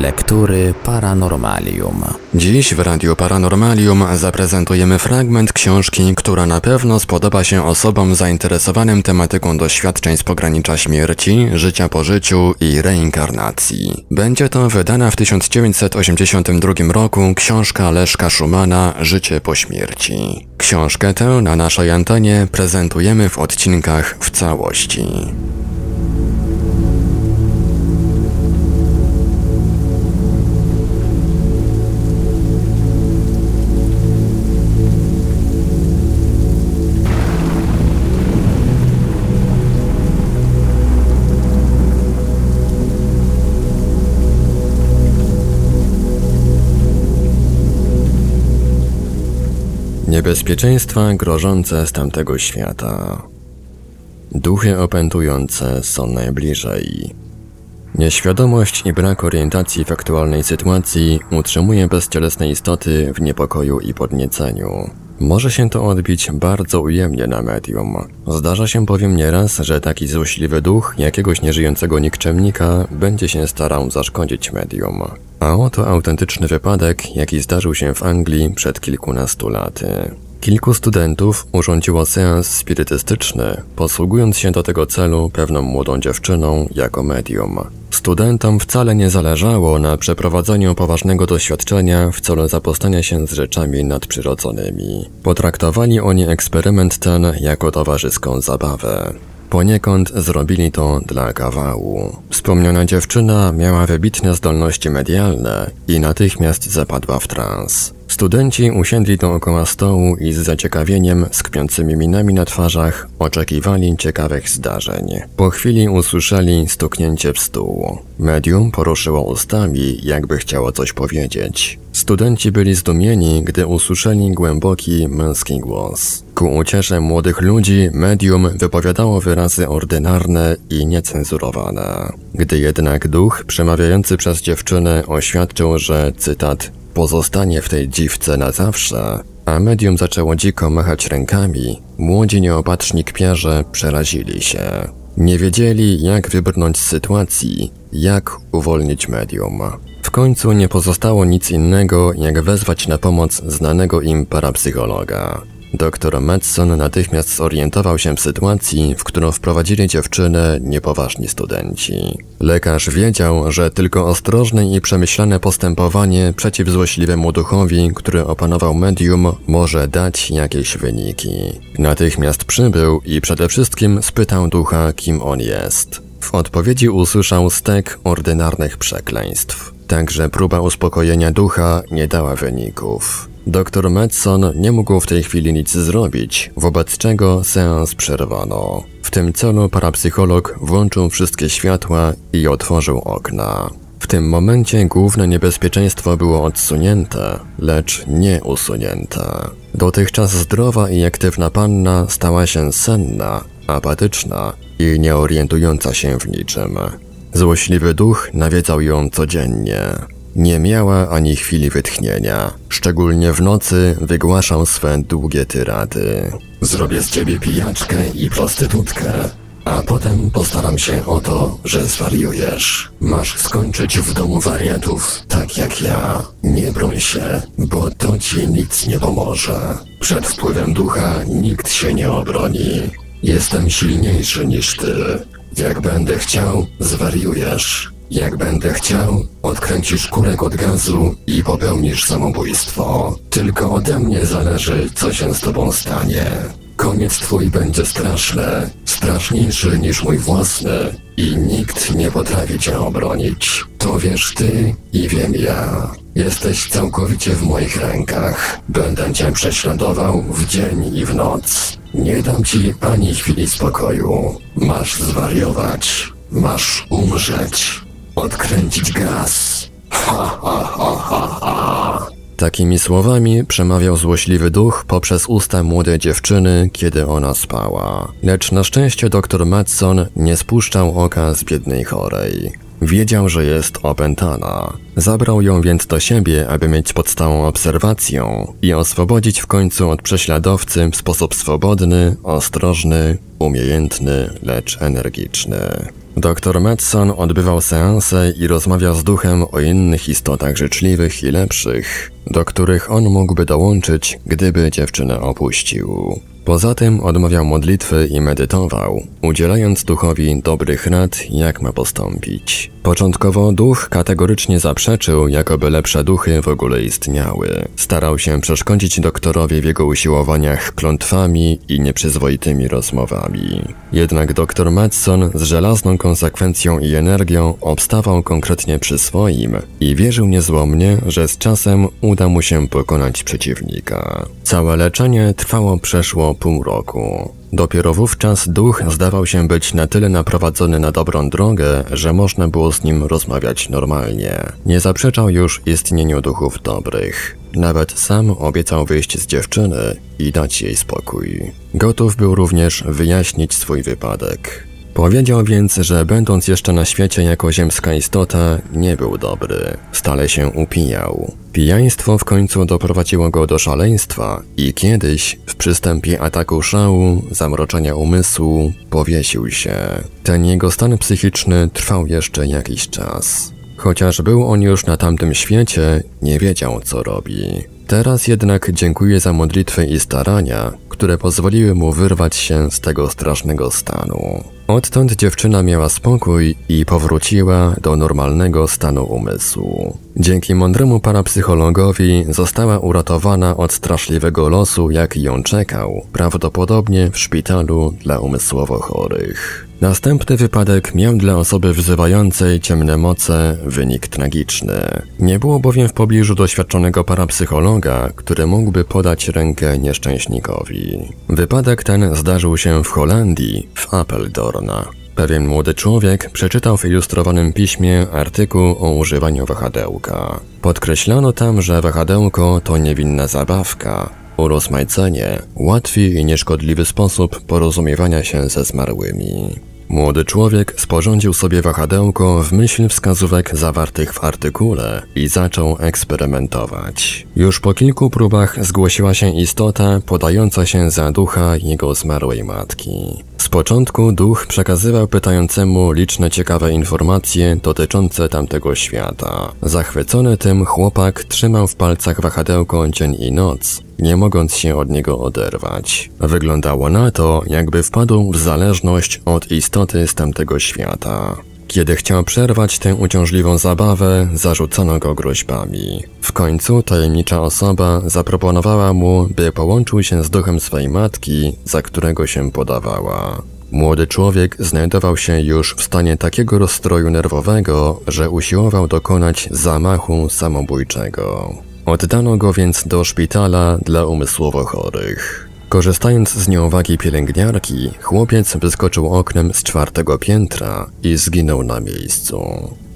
Lektury Paranormalium. Dziś w Radiu Paranormalium zaprezentujemy fragment książki, która na pewno spodoba się osobom zainteresowanym tematyką doświadczeń z pogranicza śmierci, życia po życiu i reinkarnacji. Będzie to wydana w 1982 roku książka Leszka Szumana Życie po śmierci. Książkę tę na naszej antenie prezentujemy w odcinkach w całości. Niebezpieczeństwa grożące z tamtego świata. Duchy opętujące są najbliżej. Nieświadomość i brak orientacji w aktualnej sytuacji utrzymuje bezcielesne istoty w niepokoju i podnieceniu. Może się to odbić bardzo ujemnie na medium. Zdarza się bowiem nieraz, że taki złośliwy duch jakiegoś nieżyjącego nikczemnika będzie się starał zaszkodzić medium. A oto autentyczny wypadek, jaki zdarzył się w Anglii przed kilkunastu laty. Kilku studentów urządziło seans spirytystyczny, posługując się do tego celu pewną młodą dziewczyną jako medium. Studentom wcale nie zależało na przeprowadzeniu poważnego doświadczenia w celu zapostania się z rzeczami nadprzyrodzonymi. Potraktowali oni eksperyment ten jako towarzyską zabawę. Poniekąd zrobili to dla kawału. Wspomniana dziewczyna miała wybitne zdolności medialne i natychmiast zapadła w trans. Studenci usiedli dookoła stołu i z zaciekawieniem, skpiącymi minami na twarzach, oczekiwali ciekawych zdarzeń. Po chwili usłyszeli stuknięcie w stół. Medium poruszyło ustami, jakby chciało coś powiedzieć. Studenci byli zdumieni, gdy usłyszeli głęboki męski głos. Ku uciesze młodych ludzi medium wypowiadało wyrazy ordynarne i niecenzurowane. Gdy jednak duch przemawiający przez dziewczynę oświadczył, że cytat pozostanie w tej dziwce na zawsze, a medium zaczęło dziko machać rękami, młodzi nieopatrzy kpiarze przerazili się. Nie wiedzieli, jak wybrnąć z sytuacji, jak uwolnić medium. W końcu nie pozostało nic innego, jak wezwać na pomoc znanego im parapsychologa. Doktor Madson natychmiast zorientował się w sytuacji, w którą wprowadzili dziewczynę niepoważni studenci. Lekarz wiedział, że tylko ostrożne i przemyślane postępowanie przeciw złośliwemu duchowi, który opanował medium, może dać jakieś wyniki. Natychmiast przybył i przede wszystkim spytał ducha, kim on jest. W odpowiedzi usłyszał stek ordynarnych przekleństw. Także próba uspokojenia ducha nie dała wyników. Doktor Madson nie mógł w tej chwili nic zrobić, wobec czego seans przerwano. W tym celu parapsycholog włączył wszystkie światła i otworzył okna. W tym momencie główne niebezpieczeństwo było odsunięte, lecz nie usunięte. Dotychczas zdrowa i aktywna panna stała się senna, apatyczna i nie orientująca się w niczym. Złośliwy duch nawiedzał ją codziennie. Nie miała ani chwili wytchnienia. Szczególnie w nocy wygłaszał swe długie tyrady. Zrobię z ciebie pijaczkę i prostytutkę, a potem postaram się o to, że zwariujesz. Masz skończyć w domu wariatów, tak jak ja. Nie broń się, bo to ci nic nie pomoże. Przed wpływem ducha nikt się nie obroni. Jestem silniejszy niż ty. Jak będę chciał, zwariujesz. Jak będę chciał, odkręcisz kurek od gazu i popełnisz samobójstwo. Tylko ode mnie zależy, co się z tobą stanie. Koniec twój będzie straszny, straszniejszy niż mój własny i nikt nie potrafi cię obronić. To wiesz ty i wiem ja. Jesteś całkowicie w moich rękach. Będę cię prześladował w dzień i w noc. Nie dam ci ani chwili spokoju. Masz zwariować. Masz umrzeć. Odkręcić gaz. Ha, ha, ha, ha, ha. Takimi słowami przemawiał złośliwy duch poprzez usta młodej dziewczyny, kiedy ona spała. Lecz na szczęście dr Madson nie spuszczał oka z biednej chorej. Wiedział, że jest opętana. Zabrał ją więc do siebie, aby mieć pod stałą obserwacją i oswobodzić w końcu od prześladowcy w sposób swobodny, ostrożny, umiejętny, lecz energiczny. Doktor Madson odbywał seanse i rozmawiał z duchem o innych istotach życzliwych i lepszych, do których on mógłby dołączyć, gdyby dziewczynę opuścił. Poza tym odmawiał modlitwy i medytował, udzielając duchowi dobrych rad, jak ma postąpić. Początkowo duch kategorycznie zaprzeczył, jakoby lepsze duchy w ogóle istniały. Starał się przeszkodzić doktorowi w jego usiłowaniach klątwami i nieprzyzwoitymi rozmowami. Jednak doktor Madson z żelazną konsekwencją i energią obstawał konkretnie przy swoim i wierzył niezłomnie, że z czasem uda mu się pokonać przeciwnika. Całe leczenie trwało przeszło pół roku. Dopiero wówczas duch zdawał się być na tyle naprowadzony na dobrą drogę, że można było z nim rozmawiać normalnie. Nie zaprzeczał już istnieniu duchów dobrych. Nawet sam obiecał wyjść z dziewczyny i dać jej spokój. Gotów był również wyjaśnić swój wypadek. Powiedział więc, że będąc jeszcze na świecie jako ziemska istota, nie był dobry. Stale się upijał. Pijaństwo w końcu doprowadziło go do szaleństwa i kiedyś, w przystępie ataku szału, zamroczenia umysłu, powiesił się. Ten jego stan psychiczny trwał jeszcze jakiś czas. Chociaż był on już na tamtym świecie, nie wiedział co robi. Teraz jednak dziękuję za modlitwy i starania, które pozwoliły mu wyrwać się z tego strasznego stanu. Odtąd dziewczyna miała spokój i powróciła do normalnego stanu umysłu. Dzięki mądremu parapsychologowi została uratowana od straszliwego losu, jaki ją czekał, prawdopodobnie w szpitalu dla umysłowo chorych. Następny wypadek miał dla osoby wzywającej ciemne moce wynik tragiczny. Nie było bowiem w pobliżu doświadczonego parapsychologa, który mógłby podać rękę nieszczęśnikowi. Wypadek ten zdarzył się w Holandii, w Apeldoorna. Pewien młody człowiek przeczytał w ilustrowanym piśmie artykuł o używaniu wahadełka. Podkreślono tam, że wahadełko to niewinna zabawka, urozmaicenie, łatwy i nieszkodliwy sposób porozumiewania się ze zmarłymi. Młody człowiek sporządził sobie wahadełko w myśl wskazówek zawartych w artykule i zaczął eksperymentować. Już po kilku próbach zgłosiła się istota podająca się za ducha jego zmarłej matki. Z początku duch przekazywał pytającemu liczne ciekawe informacje dotyczące tamtego świata. Zachwycony tym chłopak trzymał w palcach wahadełko dzień i noc, nie mogąc się od niego oderwać. Wyglądało na to, jakby wpadł w zależność od istoty z tamtego świata. Kiedy chciał przerwać tę uciążliwą zabawę, zarzucono go groźbami. W końcu tajemnicza osoba zaproponowała mu, by połączył się z duchem swej matki, za którego się podawała. Młody człowiek znajdował się już w stanie takiego rozstroju nerwowego, że usiłował dokonać zamachu samobójczego. Oddano go więc do szpitala dla umysłowo chorych. Korzystając z nieuwagi pielęgniarki, chłopiec wyskoczył oknem z czwartego piętra i zginął na miejscu.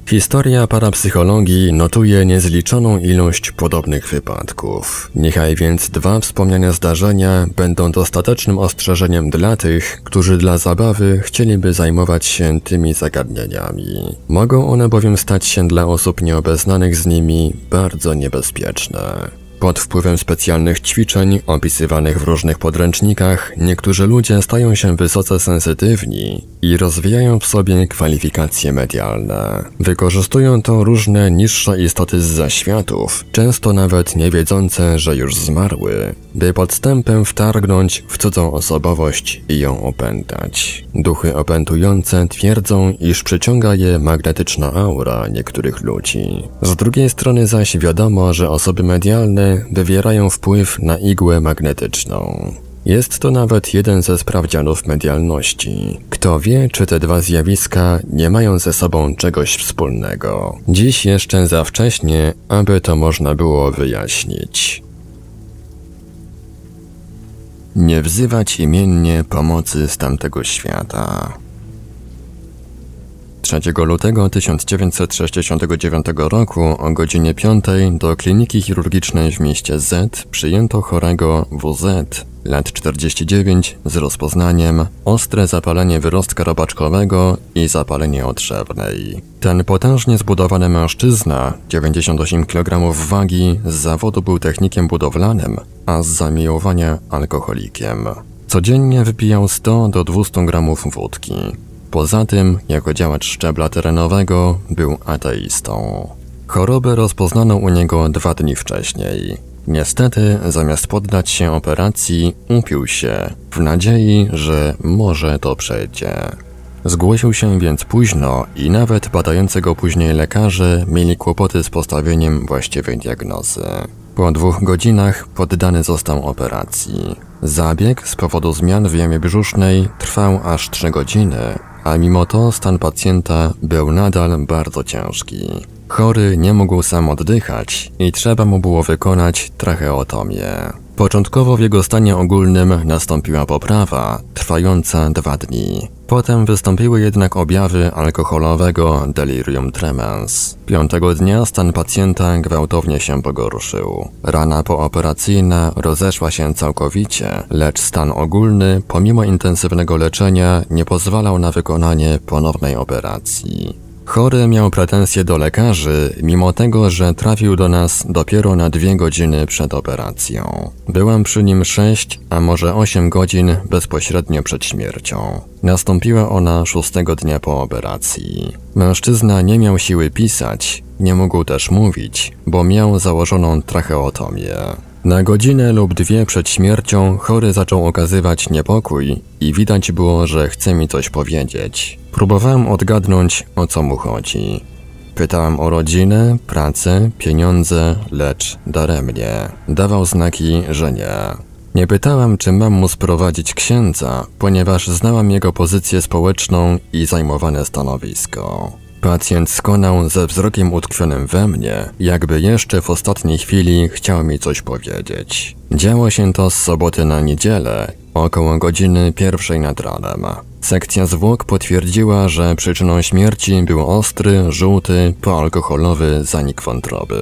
Historia parapsychologii notuje niezliczoną ilość podobnych wypadków. Niechaj więc dwa wspomniane zdarzenia będą dostatecznym ostrzeżeniem dla tych, którzy dla zabawy chcieliby zajmować się tymi zagadnieniami. Mogą one bowiem stać się dla osób nieobeznanych z nimi bardzo niebezpieczne. Pod wpływem specjalnych ćwiczeń opisywanych w różnych podręcznikach, niektórzy ludzie stają się wysoce sensytywni i rozwijają w sobie kwalifikacje medialne. Wykorzystują to różne niższe istoty z zaświatów, często nawet nie wiedzące, że już zmarły, by podstępem wtargnąć w cudzą osobowość i ją opętać. Duchy opętujące twierdzą, iż przyciąga je magnetyczna aura niektórych ludzi. Z drugiej strony zaś wiadomo, że osoby medialne wywierają wpływ na igłę magnetyczną. Jest to nawet jeden ze sprawdzianów medialności. Kto wie, czy te dwa zjawiska nie mają ze sobą czegoś wspólnego. Dziś jeszcze za wcześnie, aby to można było wyjaśnić. Nie wzywać imiennie pomocy z tamtego świata. 3 lutego 1969 roku o godzinie 5 do kliniki chirurgicznej w mieście Z przyjęto chorego WZ, lat 49, z rozpoznaniem ostre zapalenie wyrostka robaczkowego i zapalenie otrzewnej. Ten potężnie zbudowany mężczyzna, 98 kg wagi, z zawodu był technikiem budowlanym, a z zamiłowania alkoholikiem. Codziennie wypijał 100 do 200 gramów wódki. Poza tym, jako działacz szczebla terenowego, był ateistą. Chorobę rozpoznano u niego dwa dni wcześniej. Niestety, zamiast poddać się operacji, upił się, w nadziei, że może to przejdzie. Zgłosił się więc późno i nawet badający go później lekarze mieli kłopoty z postawieniem właściwej diagnozy. Po dwóch godzinach poddany został operacji. Zabieg z powodu zmian w jamie brzusznej trwał aż 3 godziny, a mimo to stan pacjenta był nadal bardzo ciężki. Chory nie mógł sam oddychać i trzeba mu było wykonać tracheotomię. Początkowo w jego stanie ogólnym nastąpiła poprawa, trwająca dwa dni. Potem wystąpiły jednak objawy alkoholowego delirium tremens. Piątego dnia stan pacjenta gwałtownie się pogorszył. Rana pooperacyjna rozeszła się całkowicie, lecz stan ogólny, pomimo intensywnego leczenia, nie pozwalał na wykonanie ponownej operacji. Chory miał pretensje do lekarzy, mimo tego, że trafił do nas dopiero na dwie godziny przed operacją. Byłam przy nim sześć, a może osiem godzin bezpośrednio przed śmiercią. Nastąpiła ona szóstego dnia po operacji. Mężczyzna nie miał siły pisać, nie mógł też mówić, bo miał założoną tracheotomię. Na godzinę lub dwie przed śmiercią chory zaczął okazywać niepokój i widać było, że chce mi coś powiedzieć. Próbowałem odgadnąć, o co mu chodzi. Pytałem o rodzinę, pracę, pieniądze, lecz daremnie. Dawał znaki, że nie. Nie pytałem, czy mam mu sprowadzić księdza, ponieważ znałam jego pozycję społeczną i zajmowane stanowisko. Pacjent skonał ze wzrokiem utkwionym we mnie, jakby jeszcze w ostatniej chwili chciał mi coś powiedzieć. Działo się to z soboty na niedzielę, około godziny pierwszej nad ranem. Sekcja zwłok potwierdziła, że przyczyną śmierci był ostry, żółty, poalkoholowy zanik wątroby.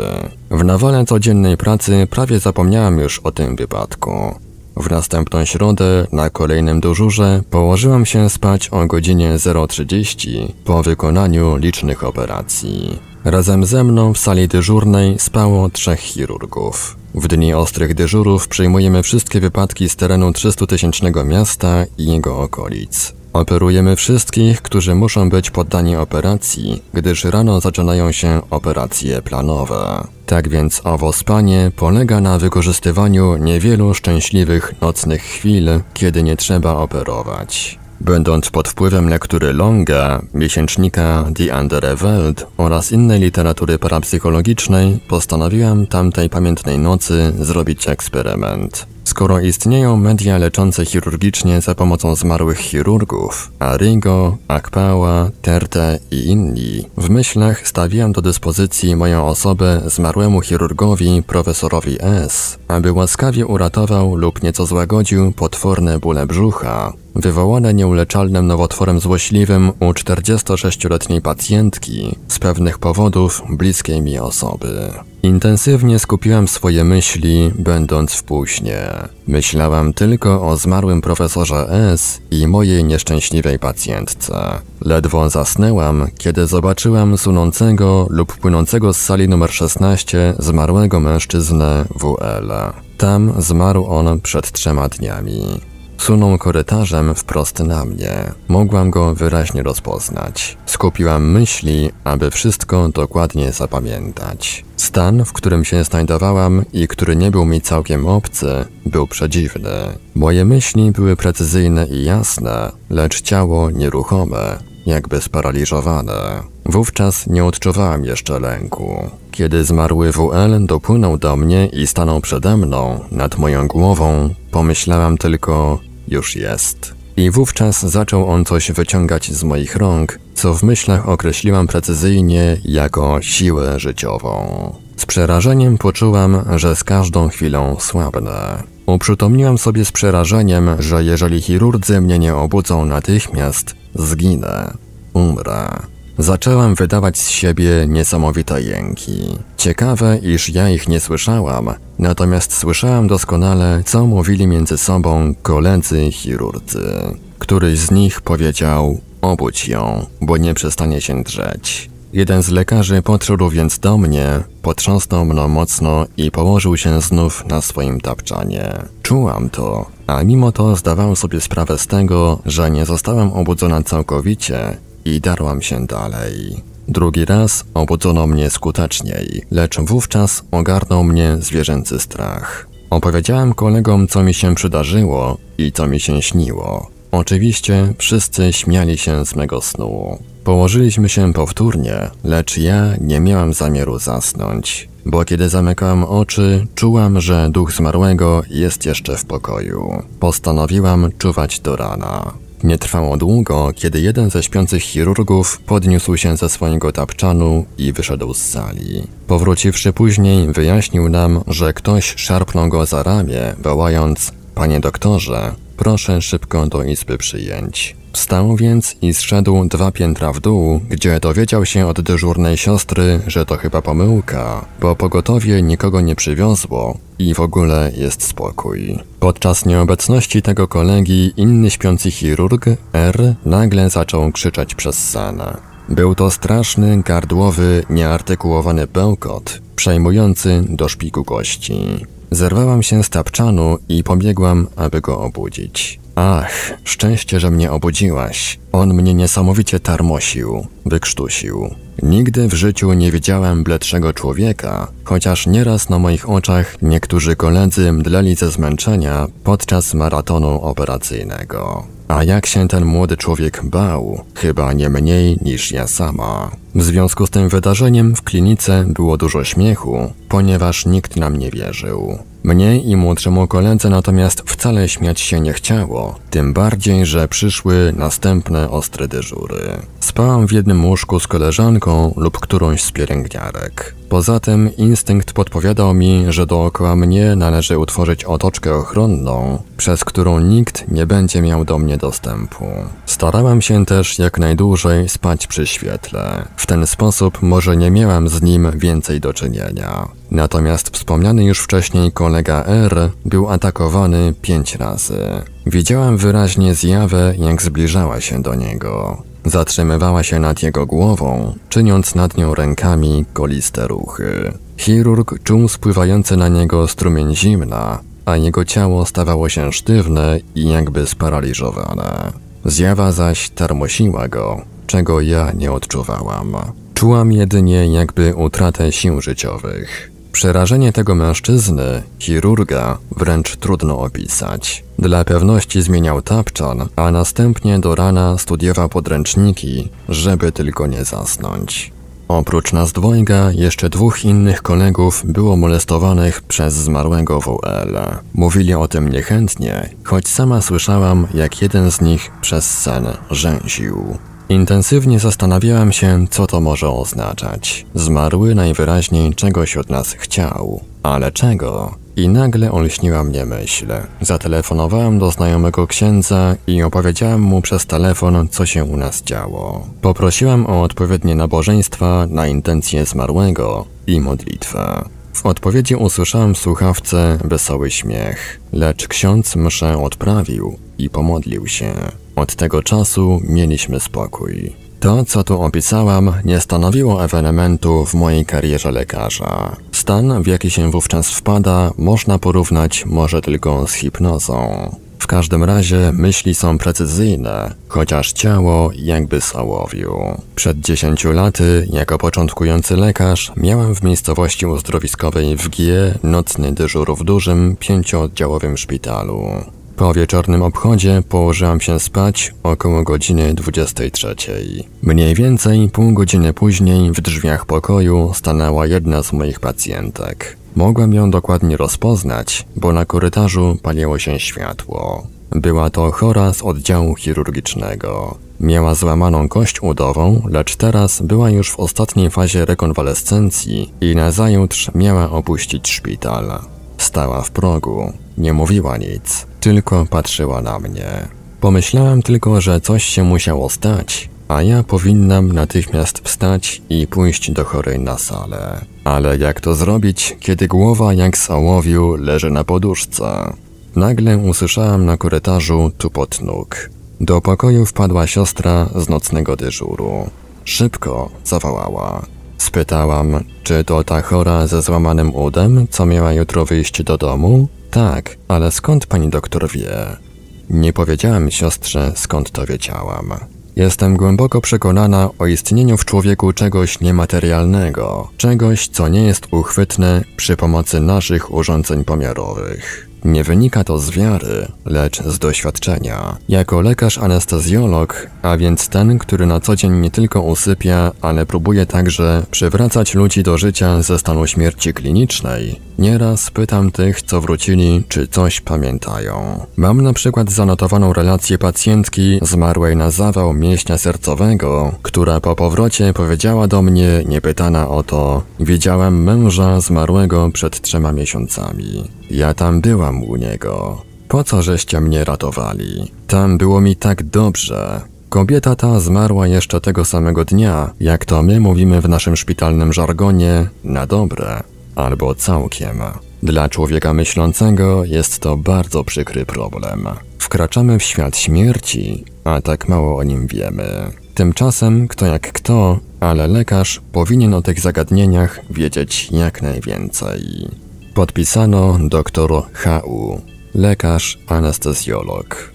W nawale codziennej pracy prawie zapomniałam już o tym wypadku. W następną środę, na kolejnym dyżurze, położyłam się spać o godzinie 0.30 po wykonaniu licznych operacji. Razem ze mną w sali dyżurnej spało trzech chirurgów. W dni ostrych dyżurów przyjmujemy wszystkie wypadki z terenu 300-tysięcznego miasta i jego okolic. Operujemy wszystkich, którzy muszą być poddani operacji, gdyż rano zaczynają się operacje planowe. Tak więc owo spanie polega na wykorzystywaniu niewielu szczęśliwych nocnych chwil, kiedy nie trzeba operować. Będąc pod wpływem lektury Longa, miesięcznika andere Welt oraz innej literatury parapsychologicznej, postanowiłam tamtej pamiętnej nocy zrobić eksperyment. Skoro istnieją media leczące chirurgicznie za pomocą zmarłych chirurgów, Arrigo, Akpała, Terte i inni, w myślach stawiam do dyspozycji moją osobę zmarłemu chirurgowi profesorowi S, aby łaskawie uratował lub nieco złagodził potworne bóle brzucha, wywołane nieuleczalnym nowotworem złośliwym u 46-letniej pacjentki pewnych powodów bliskiej mi osoby. Intensywnie skupiłam swoje myśli, będąc w półśnie. Myślałam tylko o zmarłym profesorze S i mojej nieszczęśliwej pacjentce. Ledwo zasnęłam, kiedy zobaczyłam sunącego lub płynącego z sali numer 16 zmarłego mężczyznę WL. Tam zmarł on przed trzema dniami. Sunął korytarzem wprost na mnie. Mogłam go wyraźnie rozpoznać. Skupiłam myśli, aby wszystko dokładnie zapamiętać. Stan, w którym się znajdowałam i który nie był mi całkiem obcy, był przedziwny. Moje myśli były precyzyjne i jasne, lecz ciało nieruchome, jakby sparaliżowane. Wówczas nie odczuwałam jeszcze lęku. Kiedy zmarły WL dopłynął do mnie i stanął przede mną, nad moją głową, pomyślałam tylko, już jest. I wówczas zaczął on coś wyciągać z moich rąk, co w myślach określiłam precyzyjnie jako siłę życiową. Z przerażeniem poczułam, że z każdą chwilą słabnę. Uprzytomniłam sobie z przerażeniem, że jeżeli chirurdzy mnie nie obudzą natychmiast, zginę, umrę. Zaczęłam wydawać z siebie niesamowite jęki. Ciekawe, iż ja ich nie słyszałam, natomiast słyszałam doskonale, co mówili między sobą koledzy chirurdzy. Któryś z nich powiedział: Obudź ją, bo nie przestanie się drzeć. Jeden z lekarzy podszedł więc do mnie, potrząsnął mną mocno i położył się znów na swoim tapczanie. Czułam to, a mimo to zdawałam sobie sprawę z tego, że nie zostałam obudzona całkowicie i darłam się dalej. Drugi raz obudzono mnie skuteczniej, lecz wówczas ogarnął mnie zwierzęcy strach. Opowiedziałem kolegom, co mi się przydarzyło i co mi się śniło. Oczywiście wszyscy śmiali się z mego snu. Położyliśmy się powtórnie, lecz ja nie miałam zamiaru zasnąć, bo kiedy zamykałam oczy, czułam, że duch zmarłego jest jeszcze w pokoju. Postanowiłam czuwać do rana. Nie trwało długo, kiedy jeden ze śpiących chirurgów podniósł się ze swojego tapczanu i wyszedł z sali. Powróciwszy później, wyjaśnił nam, że ktoś szarpnął go za ramię, wołając: Panie doktorze, proszę szybko do izby przyjęć. Wstał więc i zszedł dwa piętra w dół, gdzie dowiedział się od dyżurnej siostry, że to chyba pomyłka, bo pogotowie nikogo nie przywiozło i w ogóle jest spokój. Podczas nieobecności tego kolegi inny śpiący chirurg, R, nagle zaczął krzyczeć przez sen. Był to straszny, gardłowy, nieartykułowany bełkot, przejmujący do szpiku kości. Zerwałam się z tapczanu i pobiegłam, aby go obudzić. Ach, szczęście, że mnie obudziłaś. On mnie niesamowicie tarmosił, wykrztusił. Nigdy w życiu nie widziałem bledszego człowieka, chociaż nieraz na moich oczach niektórzy koledzy mdleli ze zmęczenia podczas maratonu operacyjnego. A jak się ten młody człowiek bał, chyba nie mniej niż ja sama. W związku z tym wydarzeniem w klinice było dużo śmiechu, ponieważ nikt nam nie wierzył. Mnie i młodszemu koledze natomiast wcale śmiać się nie chciało, tym bardziej, że przyszły następne ostre dyżury. Spałam w jednym łóżku z koleżanką lub którąś z pielęgniarek. Poza tym instynkt podpowiadał mi, że dookoła mnie należy utworzyć otoczkę ochronną, przez którą nikt nie będzie miał do mnie dostępu. Starałam się też jak najdłużej spać przy świetle. W ten sposób może nie miałam z nim więcej do czynienia. Natomiast wspomniany już wcześniej kolega R był atakowany pięć razy. Widziałam wyraźnie zjawę, jak zbliżała się do niego. Zatrzymywała się nad jego głową, czyniąc nad nią rękami koliste ruchy. Chirurg czuł spływający na niego strumień zimna, a jego ciało stawało się sztywne i jakby sparaliżowane. Zjawa zaś tarmosiła go, czego ja nie odczuwałam. Czułam jedynie jakby utratę sił życiowych. Przerażenie tego mężczyzny, chirurga, wręcz trudno opisać. Dla pewności zmieniał tapczan, a następnie do rana studiował podręczniki, żeby tylko nie zasnąć. Oprócz nas dwojga, jeszcze dwóch innych kolegów było molestowanych przez zmarłego WL. Mówili o tym niechętnie, choć sama słyszałam, jak jeden z nich przez sen rzęsił. Intensywnie zastanawiałam się, co to może oznaczać. Zmarły najwyraźniej czegoś od nas chciał, ale czego? I nagle olśniła mnie myśl. Zatelefonowałem do znajomego księdza i opowiedziałem mu przez telefon, co się u nas działo. Poprosiłam o odpowiednie nabożeństwa na intencje zmarłego i modlitwę. W odpowiedzi usłyszałem w słuchawce wesoły śmiech, lecz ksiądz mszę odprawił i pomodlił się. Od tego czasu mieliśmy spokój. To, co tu opisałam, nie stanowiło ewenementu w mojej karierze lekarza. Stan, w jaki się wówczas wpada, można porównać może tylko z hipnozą. W każdym razie myśli są precyzyjne, chociaż ciało jakby z ołowiu. Przed dziesięciu laty, jako początkujący lekarz, miałem w miejscowości uzdrowiskowej w G nocny dyżur w dużym, pięciooddziałowym szpitalu. Po wieczornym obchodzie położyłam się spać około godziny 23. Mniej więcej pół godziny później w drzwiach pokoju stanęła jedna z moich pacjentek. Mogłam ją dokładnie rozpoznać, bo na korytarzu paliło się światło. Była to chora z oddziału chirurgicznego. Miała złamaną kość udową, lecz teraz była już w ostatniej fazie rekonwalescencji i nazajutrz miała opuścić szpital. Stała w progu, nie mówiła nic, tylko patrzyła na mnie. Pomyślałam tylko, że coś się musiało stać, a ja powinnam natychmiast wstać i pójść do chorej na salę. Ale jak to zrobić, kiedy głowa jak z ołowiu leży na poduszce? Nagle usłyszałam na korytarzu tupot nóg. Do pokoju wpadła siostra z nocnego dyżuru. Szybko zawołała. Spytałam, czy to ta chora ze złamanym udem, co miała jutro wyjść do domu? Tak, ale skąd pani doktor wie? Nie powiedziałam siostrze, skąd to wiedziałam. Jestem głęboko przekonana o istnieniu w człowieku czegoś niematerialnego, czegoś, co nie jest uchwytne przy pomocy naszych urządzeń pomiarowych. Nie wynika to z wiary, lecz z doświadczenia. Jako lekarz anestezjolog, a więc ten, który na co dzień nie tylko usypia, ale próbuje także przywracać ludzi do życia ze stanu śmierci klinicznej, nieraz pytam tych, co wrócili, czy coś pamiętają. Mam na przykład zanotowaną relację pacjentki zmarłej na zawał mięśnia sercowego, która po powrocie powiedziała do mnie, niepytana o to, widziałem męża zmarłego przed trzema miesiącami. Ja tam byłam u niego. Po co żeście mnie ratowali? Tam było mi tak dobrze. Kobieta ta zmarła jeszcze tego samego dnia, jak to my mówimy w naszym szpitalnym żargonie, na dobre albo całkiem. Dla człowieka myślącego jest to bardzo przykry problem. Wkraczamy w świat śmierci, a tak mało o nim wiemy. Tymczasem, kto jak kto, ale lekarz powinien o tych zagadnieniach wiedzieć jak najwięcej. Podpisano dr H.U., lekarz anestezjolog.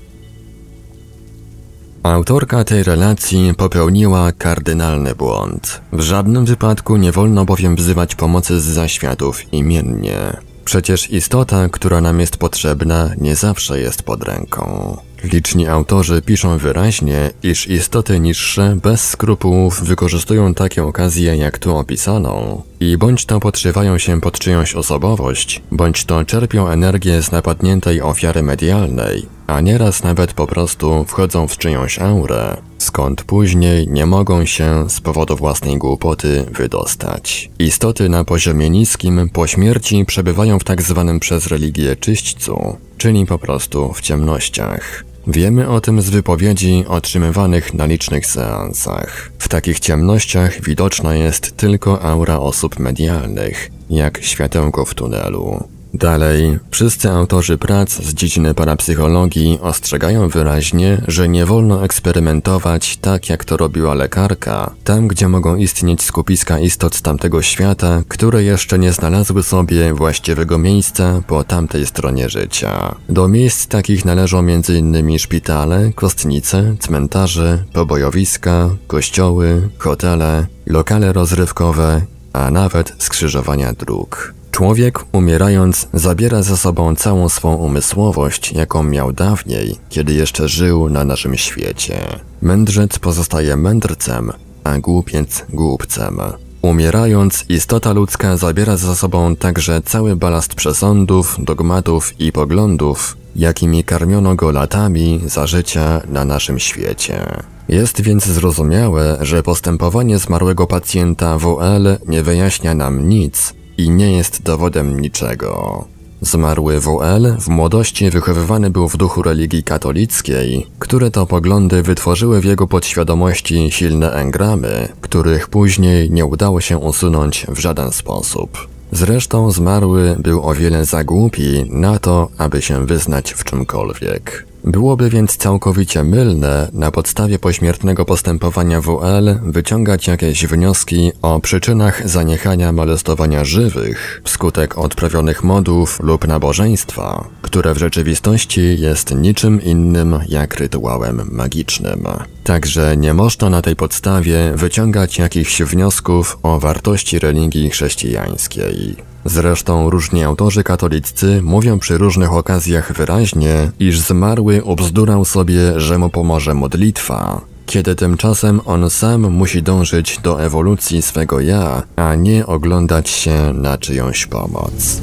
Autorka tej relacji popełniła kardynalny błąd. W żadnym wypadku nie wolno bowiem wzywać pomocy z zaświatów imiennie. Przecież istota, która nam jest potrzebna, nie zawsze jest pod ręką. Liczni autorzy piszą wyraźnie, iż istoty niższe bez skrupułów wykorzystują takie okazje jak tu opisaną i bądź to podszywają się pod czyjąś osobowość, bądź to czerpią energię z napadniętej ofiary medialnej, a nieraz nawet po prostu wchodzą w czyjąś aurę, skąd później nie mogą się z powodu własnej głupoty wydostać. Istoty na poziomie niskim po śmierci przebywają w tak zwanym przez religię czyśćcu, czyli po prostu w ciemnościach. Wiemy o tym z wypowiedzi otrzymywanych na licznych seansach. W takich ciemnościach widoczna jest tylko aura osób medialnych, jak światełko w tunelu. Dalej, wszyscy autorzy prac z dziedziny parapsychologii ostrzegają wyraźnie, że nie wolno eksperymentować tak jak to robiła lekarka, tam gdzie mogą istnieć skupiska istot z tamtego świata, które jeszcze nie znalazły sobie właściwego miejsca po tamtej stronie życia. Do miejsc takich należą m.in. szpitale, kostnice, cmentarze, pobojowiska, kościoły, hotele, lokale rozrywkowe, a nawet skrzyżowania dróg. Człowiek, umierając, zabiera ze sobą całą swą umysłowość, jaką miał dawniej, kiedy jeszcze żył na naszym świecie. Mędrzec pozostaje mędrcem, a głupiec głupcem. Umierając, istota ludzka zabiera ze sobą także cały balast przesądów, dogmatów i poglądów, jakimi karmiono go latami za życia na naszym świecie. Jest więc zrozumiałe, że postępowanie zmarłego pacjenta WL nie wyjaśnia nam nic, i nie jest dowodem niczego. Zmarły WL w młodości wychowywany był w duchu religii katolickiej, które to poglądy wytworzyły w jego podświadomości silne engramy, których później nie udało się usunąć w żaden sposób. Zresztą zmarły był o wiele za głupi na to, aby się wyznać w czymkolwiek. Byłoby więc całkowicie mylne na podstawie pośmiertnego postępowania WL wyciągać jakieś wnioski o przyczynach zaniechania molestowania żywych wskutek odprawionych modów lub nabożeństwa, które w rzeczywistości jest niczym innym jak rytuałem magicznym. Także nie można na tej podstawie wyciągać jakichś wniosków o wartości religii chrześcijańskiej. Zresztą różni autorzy katoliccy mówią przy różnych okazjach wyraźnie, iż zmarły obzdurał sobie, że mu pomoże modlitwa, kiedy tymczasem on sam musi dążyć do ewolucji swego ja, a nie oglądać się na czyjąś pomoc.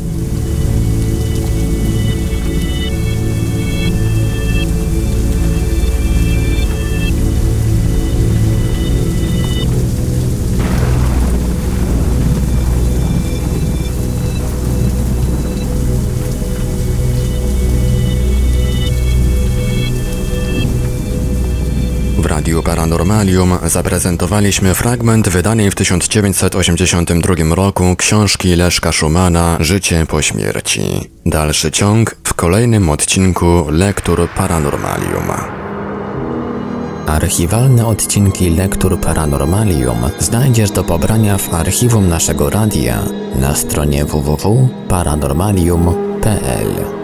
Paranormalium zaprezentowaliśmy fragment wydanej w 1982 roku książki Leszka Szumana Życie po śmierci. Dalszy ciąg w kolejnym odcinku Lektur Paranormalium. Archiwalne odcinki Lektur Paranormalium znajdziesz do pobrania w archiwum naszego radia na stronie www.paranormalium.pl.